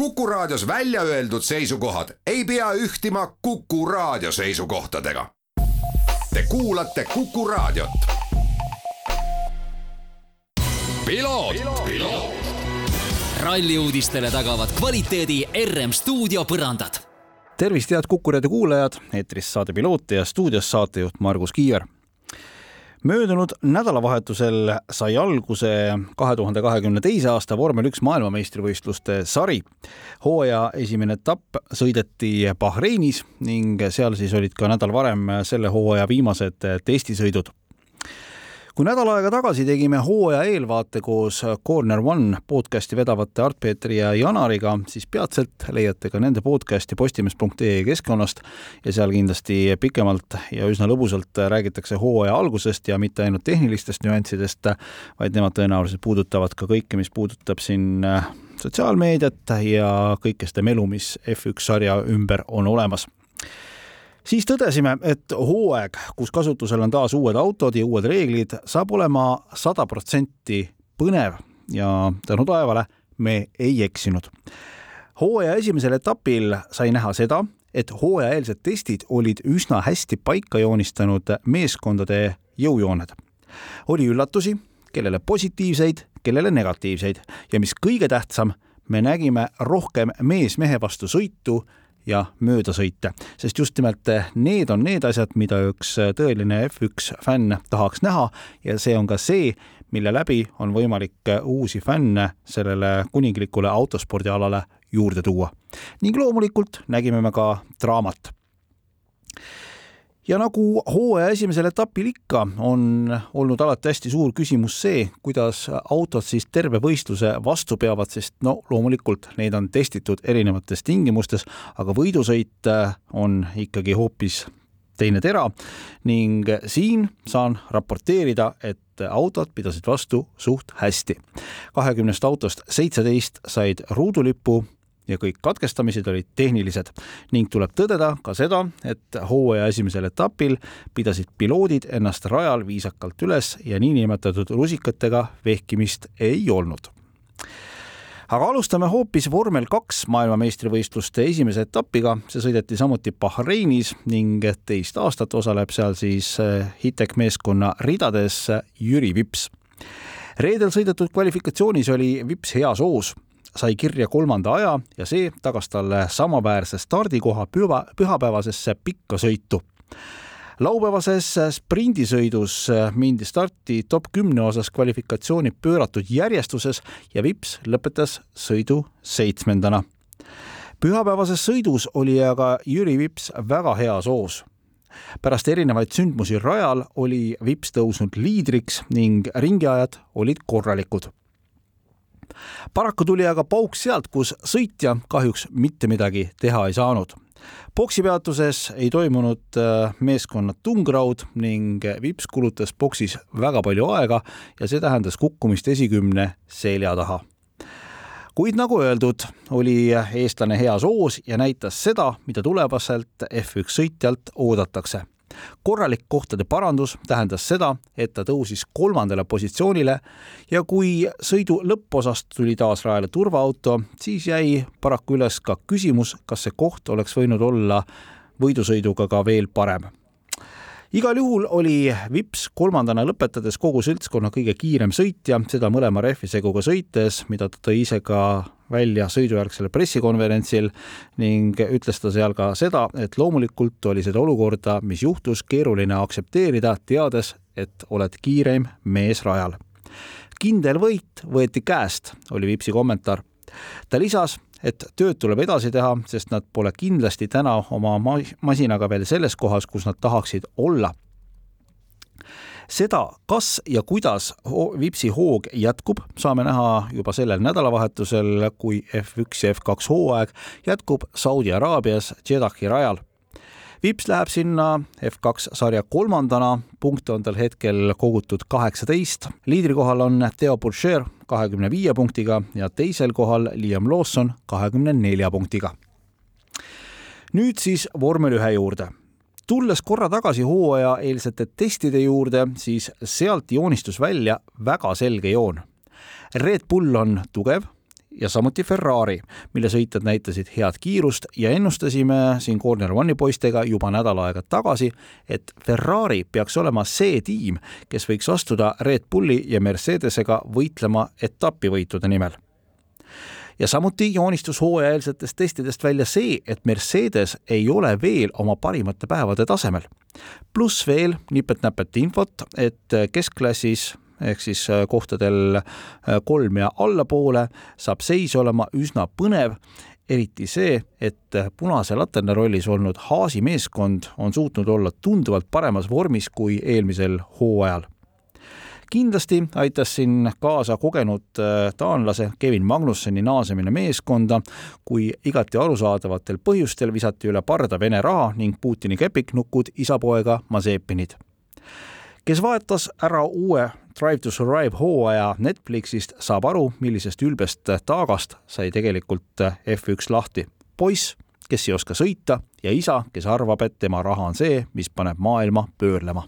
Kuku Raadios välja öeldud seisukohad ei pea ühtima Kuku Raadio seisukohtadega. Te kuulate Kuku Raadiot. ralli uudistele tagavad kvaliteedi RM stuudio põrandad. tervist, head Kuku raadio kuulajad, eetris saade Piloot ja stuudios saatejuht Margus Kiier möödunud nädalavahetusel sai alguse kahe tuhande kahekümne teise aasta vormel üks maailmameistrivõistluste sari. hooaja esimene etapp sõideti Bahreinis ning seal siis olid ka nädal varem selle hooaja viimased testisõidud kui nädal aega tagasi tegime hooaja eelvaate koos Corner One podcasti vedavate Art-Peetri ja Janariga, siis peatselt leiate ka nende podcasti postimees.ee keskkonnast ja seal kindlasti pikemalt ja üsna lõbusalt räägitakse hooaja algusest ja mitte ainult tehnilistest nüanssidest, vaid nemad tõenäoliselt puudutavad ka kõike, mis puudutab siin sotsiaalmeediat ja kõike seda melu, mis F1 sarja ümber on olemas siis tõdesime, et hooaeg, kus kasutusel on taas uued autod ja uued reeglid, saab olema sada protsenti põnev ja tänu taevale me ei eksinud. hooaja esimesel etapil sai näha seda, et hooajaeelsed testid olid üsna hästi paika joonistanud meeskondade jõujooned. oli üllatusi, kellele positiivseid, kellele negatiivseid ja mis kõige tähtsam, me nägime rohkem mees mehe vastu sõitu ja möödasõite, sest just nimelt eh, need on need asjad, mida üks eh, tõeline F1 fänn tahaks näha ja see on ka see, mille läbi on võimalik eh, uusi fänne sellele kuninglikule autospordialale juurde tuua. ning loomulikult nägime me ka draamat ja nagu hooaja esimesel etapil ikka, on olnud alati hästi suur küsimus see, kuidas autod siis terve võistluse vastu peavad, sest no loomulikult neid on testitud erinevates tingimustes, aga võidusõit äh, on ikkagi hoopis teine tera ning siin saan raporteerida, et autod pidasid vastu suht hästi. kahekümnest autost seitseteist said ruudulipu ja kõik katkestamised olid tehnilised. Ning tuleb tõdeda ka seda, et hooaja esimesel etapil pidasid piloodid ennast rajal viisakalt üles ja niinimetatud rusikatega vehkimist ei olnud. Aga alustame hoopis vormel kaks maailmameistrivõistluste esimese etapiga, see sõideti samuti Bahreinis ning teist aastat osaleb seal siis Hitek meeskonna ridades Jüri Vips. reedel sõidetud kvalifikatsioonis oli Vips heas hoos sai kirja kolmanda aja ja see tagas talle samaväärse stardikoha püha, pühapäevasesse pikka sõitu. laupäevases sprindisõidus mindi starti top kümne osas kvalifikatsiooni pööratud järjestuses ja Vips lõpetas sõidu seitsmendana. pühapäevases sõidus oli aga Jüri Vips väga heas hoos pärast erinevaid sündmusi rajal oli Vips tõusnud liidriks ning ringiajad olid korralikud paraku tuli aga pauk sealt, kus sõitja kahjuks mitte midagi teha ei saanud. boksipeatuses ei toimunud äh, meeskonna tungraud ning Vips kulutas boksis väga palju aega ja see tähendas kukkumist esikümne selja taha kuid nagu öeldud, oli eestlane heas hoos ja näitas seda, mida tulevaselt F1 sõitjalt oodatakse korralik kohtade parandus tähendas seda, et ta tõusis kolmandale positsioonile ja kui sõidu lõpposast tuli taas rajale turvaauto, siis jäi paraku üles ka küsimus, kas see koht oleks võinud olla võidusõiduga ka veel parem. Igal juhul oli Vips kolmandana lõpetades kogu seltskonna kõige kiirem sõitja, seda mõlema rehviseguga sõites, mida ta tõi ise ka välja sõidujärgsel pressikonverentsil ning ütles ta seal ka seda, et loomulikult oli seda olukorda, mis juhtus, keeruline aktsepteerida, teades, et oled kiireim mees rajal. kindel võit võeti käest, oli Vipsi kommentaar. ta lisas, et tööd tuleb edasi teha, sest nad pole kindlasti täna oma masinaga veel selles kohas, kus nad tahaksid olla. Seda, kas ja kuidas Vipsi hoog jätkub, saame näha juba sellel nädalavahetusel, kui F1 ja F2 hooaeg jätkub Saudi Araabias Jeddahi rajal Vips läheb sinna F2 sarja kolmandana, punkte on tal hetkel kogutud kaheksateist. liidrikohal on Theo Pourchaire kahekümne viie punktiga ja teisel kohal Liam Lawson kahekümne nelja punktiga. nüüd siis vormel ühe juurde tulles korra tagasi hooajaeelsete testide juurde, siis sealt joonistus välja väga selge joon. Red Bull on tugev ja samuti Ferrari, mille sõitjad näitasid head kiirust ja ennustasime siin Corner One'i poistega juba nädal aega tagasi, et Ferrari peaks olema see tiim, kes võiks astuda Red Bulli ja Mercedesega võitlema etapivõitude nimel ja samuti joonistus hooajaeelsetest testidest välja see, et Mercedes ei ole veel oma parimate päevade tasemel. pluss veel nipet-näpet infot, et keskklassis ehk siis äh, kohtadel äh, kolm ja allapoole saab seis olema üsna põnev eriti see, et punase laterna rollis olnud Haasi meeskond on suutnud olla tunduvalt paremas vormis kui eelmisel hooajal. Kindlasti aitas siin kaasa kogenud äh, taanlase Kevin Magnusseni naasemine meeskonda, kui igati arusaadavatel põhjustel visati üle parda Vene raha ning Putini kepiknukud isapoega Mazepinid kes vaatas ära uue Drive to Survive hooaja Netflixist, saab aru, millisest ülbest taagast sai tegelikult F1 lahti. poiss, kes ei oska sõita ja isa, kes arvab, et tema raha on see, mis paneb maailma pöörlema.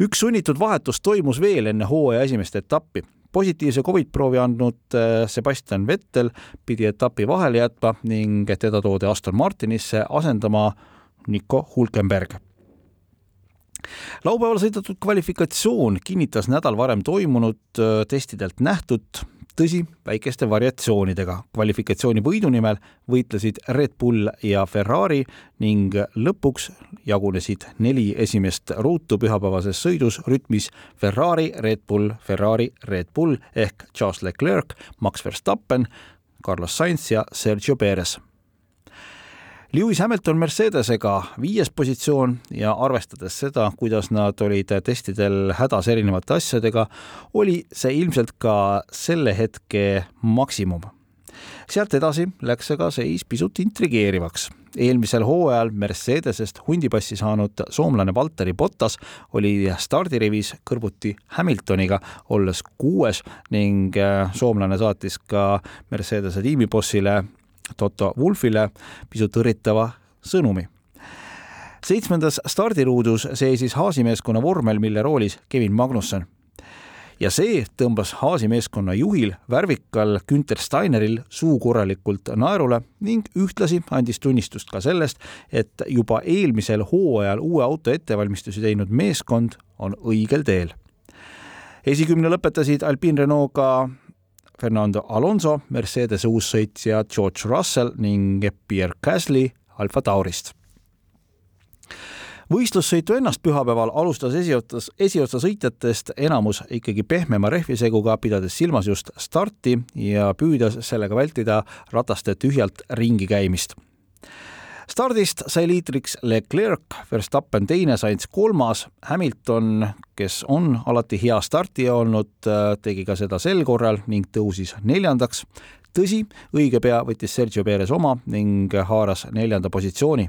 Üks sunnitud vahetus toimus veel enne hooaja esimest etappi. Positiivse Covid proovi andnud äh, Sebastian Vettel pidi etapi vahele jätma ning teda toodi Aston Martinisse asendama Nico Hulkenberg. Laupäeval sõidetud kvalifikatsioon kinnitas nädal varem toimunud äh, testidelt nähtut, tõsi, väikeste variatsioonidega. kvalifikatsiooni võidu nimel võitlesid Red Bull ja Ferrari ning lõpuks jagunesid neli esimest ruutu pühapäevases sõidus rütmis Ferrari, Red Bull, Ferrari, Red Bull ehk Charles Leclerc, Max Verstappen, Carlos Sainz ja Sergio Perez Lewis Hamilton Mercedesega viies positsioon ja arvestades seda, kuidas nad olid testidel hädas erinevate asjadega, oli see ilmselt ka selle hetke maksimum. sealt edasi läks aga seis pisut intrigeerivaks. eelmisel hooajal Mercedesest hundipassi saanud soomlane Valteri Bottas oli stardirivis kõrvuti Hamiltoniga, olles kuues ning soomlane saatis ka Mercedese tiimibossile Toto Wolfile pisut õrritava sõnumi. seitsmendas stardiruudus seisis Haasi meeskonna vormel, mille roolis Kevin Magnusson. ja see tõmbas Haasi meeskonna juhil, värvikal Günter Steineril suu korralikult naerule ning ühtlasi andis tunnistust ka sellest, et juba eelmisel hooajal uue auto ettevalmistusi teinud meeskond on õigel teel esikümne lõpetasid Alpine Renault'ga Fernando Alonso, Mercedese uussõitja George Russell ning Pierre Gasly Alfa Taurist. võistlussõitu ennast pühapäeval alustas esiotsas, esiotsa sõitjatest enamus ikkagi pehmema rehviseguga, pidades silmas just starti ja püüdes sellega vältida rataste tühjalt ringi käimist stardist sai liitriks Leclerc, Verstappen teine, Sainz kolmas, Hamilton, kes on alati hea startija olnud, tegi ka seda sel korral ning tõusis neljandaks. tõsi, õige pea võttis Sergio Perez oma ning haaras neljanda positsiooni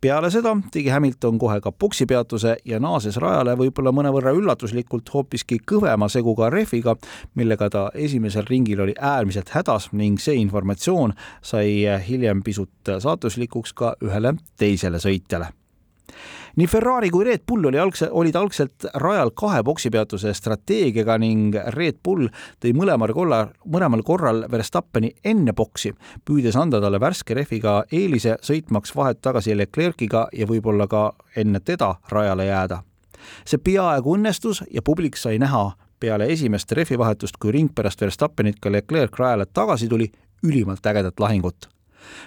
peale seda tegi Hamilton kohe ka poksipeatuse ja naases rajale võib-olla mõnevõrra üllatuslikult hoopiski kõvema seguga rehviga, millega ta esimesel ringil oli äärmiselt hädas ning see informatsioon sai hiljem pisut saatuslikuks ka ühele teisele sõitjale nii Ferrari kui Red Bull oli algse, olid algselt rajal kahe poksipeatuse strateegiaga ning Red Bull tõi mõlemal korral, mõlemal korral Verstappeni enne boksi, püüdes anda talle värske rehviga eelise, sõitmaks vahet tagasi Leclerc'iga ja võib-olla ka enne teda rajale jääda. see peaaegu õnnestus ja publik sai näha peale esimest rehvivahetust, kui ring pärast Verstappenit ka Leclerc rajale tagasi tuli, ülimalt ägedat lahingut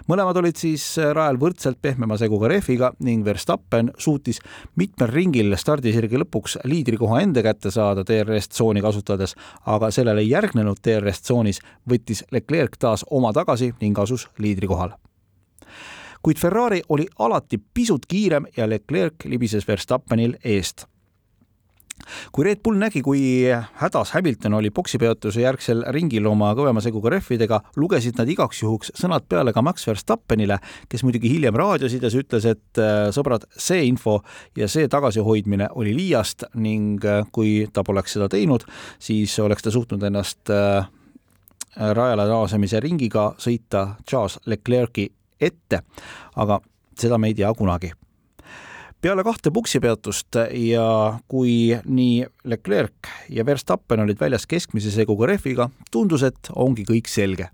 mõlemad olid siis äh, rajal võrdselt pehmema seguga rehviga ning Verstappen suutis mitmel ringil stardisirgi lõpuks liidrikoha enda kätte saada DRS-tsooni kasutades, aga sellele järgnenud DRS-tsoonis võttis Leclerc taas oma tagasi ning asus liidrikohal kuid Ferrari oli alati pisut kiirem ja Leclerc libises Verstappenil eest kui Red Bull nägi, kui hädas Hamilton oli poksipeatuse järgsel ringil oma kõvema seguga rehvidega, lugesid nad igaks juhuks sõnad peale ka Max Verstappenile, kes muidugi hiljem raadiosides ütles, et äh, sõbrad, see info ja see tagasihoidmine oli liiast ning äh, kui ta poleks seda teinud, siis oleks ta suutnud ennast äh, rajale naasemise ringiga sõita Charles Leclerc'i ette, aga seda me ei tea kunagi peale kahte puksipeatust ja kui nii Leclerc ja Verstappen olid väljas keskmise seguga rehviga, tundus, et ongi kõik selge.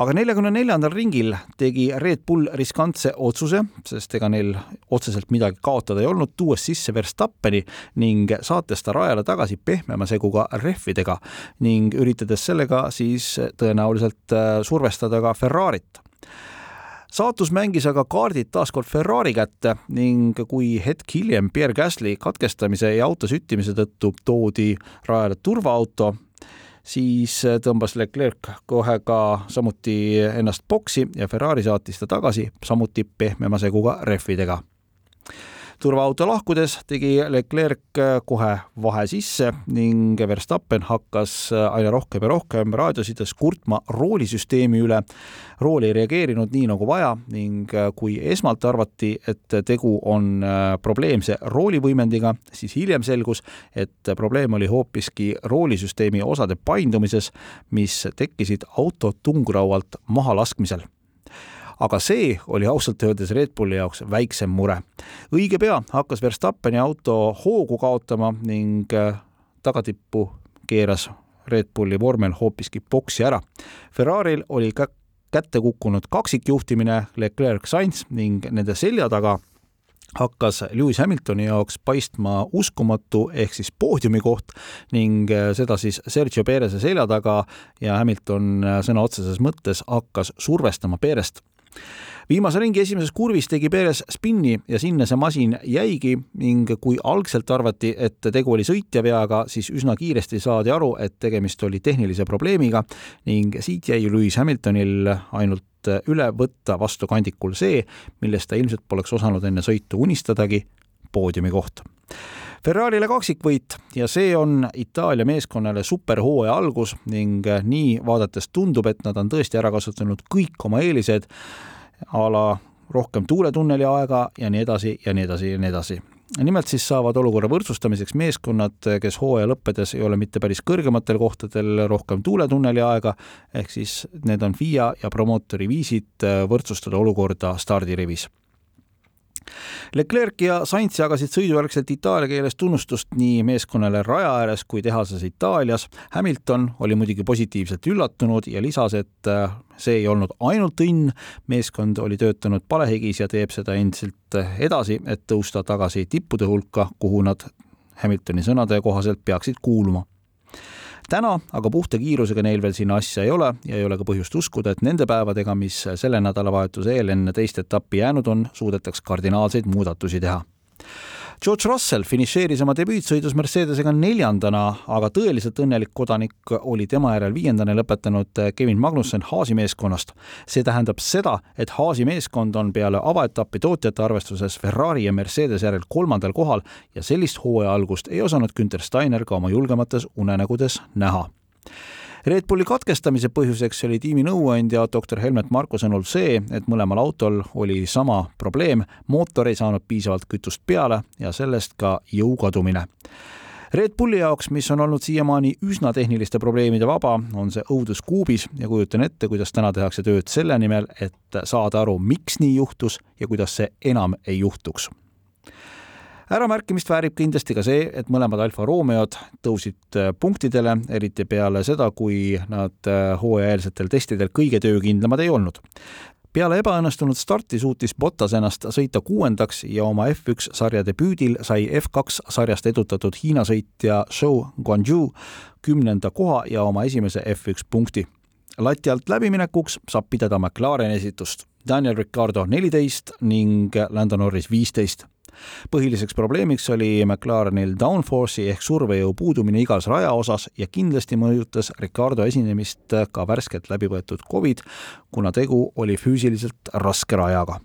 Aga neljakümne neljandal ringil tegi Red Bull riskantse otsuse, sest ega neil otseselt midagi kaotada ei olnud, tuues sisse Verstappeni ning saates ta rajale tagasi pehmema seguga rehvidega ning üritades sellega siis tõenäoliselt äh, survestada ka Ferrarit saatus mängis aga kaardid taaskord Ferrari kätte ning kui hetk hiljem Pierre Gasly katkestamise ja auto süttimise tõttu toodi rajale turvaauto, siis tõmbas Leclerc kohe ka samuti ennast boksi ja Ferrari saatis ta tagasi samuti pehmema seguga rehvidega turvaauto lahkudes tegi Leclerc äh, kohe vahe sisse ning Verstappen hakkas äh, aina rohkem ja rohkem raadiosides kurtma roolisüsteemi üle. rool ei reageerinud nii nagu vaja ning äh, kui esmalt arvati, et tegu on probleemse roolivõimendiga, siis hiljem selgus, et probleem oli hoopiski roolisüsteemi osade paindumises, mis tekkisid auto tungraualt mahalaskmisel aga see oli ausalt öeldes Red Bulli jaoks väiksem mure. õige pea hakkas Verstappeni auto hoogu kaotama ning äh, tagatippu keeras Red Bulli vormel hoopiski boksi ära. Ferraril oli ka kätte kukkunud kaksikjuhtimine Leclerc-Sainz ning nende selja taga hakkas Lewis Hamiltoni jaoks paistma uskumatu ehk siis poodiumi koht ning äh, seda siis Sergio Perez'e selja taga ja Hamilton äh, sõna otseses mõttes hakkas survestama Perest viimase ringi esimeses kurvis tegi Perez spinni ja sinna see masin jäigi ning kui algselt arvati, et tegu oli sõitja veaga, siis üsna kiiresti saadi aru, et tegemist oli tehnilise probleemiga ning siit jäi Lewis Hamiltonil ainult üle võtta vastu kandikul see, millest ta ilmselt poleks osanud enne sõitu unistadagi, poodiumi koht Ferrarile kaksikvõit ja see on Itaalia meeskonnale superhooaja algus ning nii vaadates tundub, et nad on tõesti ära kasutanud kõik oma eelised a la rohkem tuuletunneli aega ja nii edasi ja nii edasi ja nii edasi. Nimelt siis saavad olukorra võrdsustamiseks meeskonnad, kes hooaja lõppedes ei ole mitte päris kõrgematel kohtadel, rohkem tuuletunneli aega, ehk siis need on FIA ja promootori viisid võrdsustada olukorda stardirivis Leclerc ja Sainz jagasid sõidujärgselt itaalia keeles tunnustust nii meeskonnale raja ääres kui tehases Itaalias. Hamilton oli muidugi positiivselt üllatunud ja lisas, et äh, see ei olnud ainult õnn, meeskond oli töötanud palehigis ja teeb seda endiselt edasi, et tõusta tagasi tippude hulka, kuhu nad Hamiltoni sõnade kohaselt peaksid kuuluma täna aga puhta kiirusega neil veel sinna asja ei ole ja ei ole ka põhjust uskuda, et nende päevadega, mis selle nädalavahetuse eel enne teist etappi jäänud on, suudetaks kardinaalseid muudatusi teha George Russell finišeeris oma debüütsõidus Mercedesega neljandana, aga tõeliselt õnnelik kodanik oli tema järel viiendana lõpetanud Kevin Magnussen Haasi meeskonnast. see tähendab seda, et Haasi meeskond on peale avaetappi tootjate arvestuses Ferrari ja Mercedes järel kolmandal kohal ja sellist hooaja algust ei osanud Günter Steiner ka oma julgemates unenägudes näha Red Bulli katkestamise põhjuseks oli tiimi nõuandja doktor Helmet Marko sõnul see, et mõlemal autol oli sama probleem, mootor ei saanud piisavalt kütust peale ja sellest ka jõu kadumine. Red Bulli jaoks, mis on olnud siiamaani üsna tehniliste probleemide vaba, on see õudus kuubis ja kujutan ette, kuidas täna tehakse tööd selle nimel, et saada aru, miks nii juhtus ja kuidas see enam ei juhtuks äramärkimist väärib kindlasti ka see, et mõlemad Alfa Romeod tõusid äh, punktidele, eriti peale seda, kui nad äh, hooajaeelsetel testidel kõige töökindlamad ei olnud peale ebaõnnestunud starti suutis Bottas ennast sõita kuuendaks ja oma F1 sarja debüüdil sai F2 sarjast edutatud Hiina sõitja Zhou Guanyu kümnenda koha ja oma esimese F1 punkti. lati alt läbiminekuks saab pidada McLareni esitust. Daniel Ricardo neliteist ning Lando Norris viisteist põhiliseks probleemiks oli McLarenil downforce'i ehk survejõu puudumine igas rajaosas ja kindlasti mõjutas Ricardo esinemist ka värskelt läbi võetud Covid, kuna tegu oli füüsiliselt raske rajaga.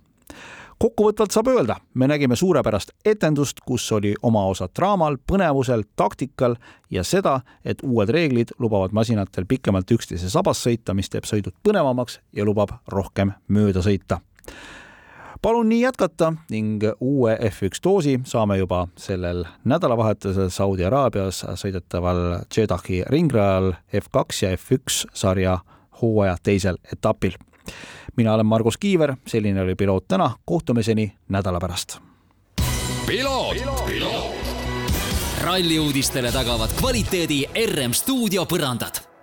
Kokkuvõtvalt saab öelda, me nägime suurepärast etendust, kus oli oma osa draamal, põnevusel, taktikal ja seda, et uued reeglid lubavad masinatel pikemalt üksteise sabas sõita, mis teeb sõidud põnevamaks ja lubab rohkem mööda sõita palun nii jätkata ning uue F1 doosi saame juba sellel nädalavahetusel Saudi Araabias sõidetaval Jeddahi ringrajal F2 ja F1 sarja hooaja teisel etapil. mina olen Margus Kiiver, selline oli Piloot täna, kohtumiseni nädala pärast. Ralli uudistele tagavad kvaliteedi RM stuudio põrandad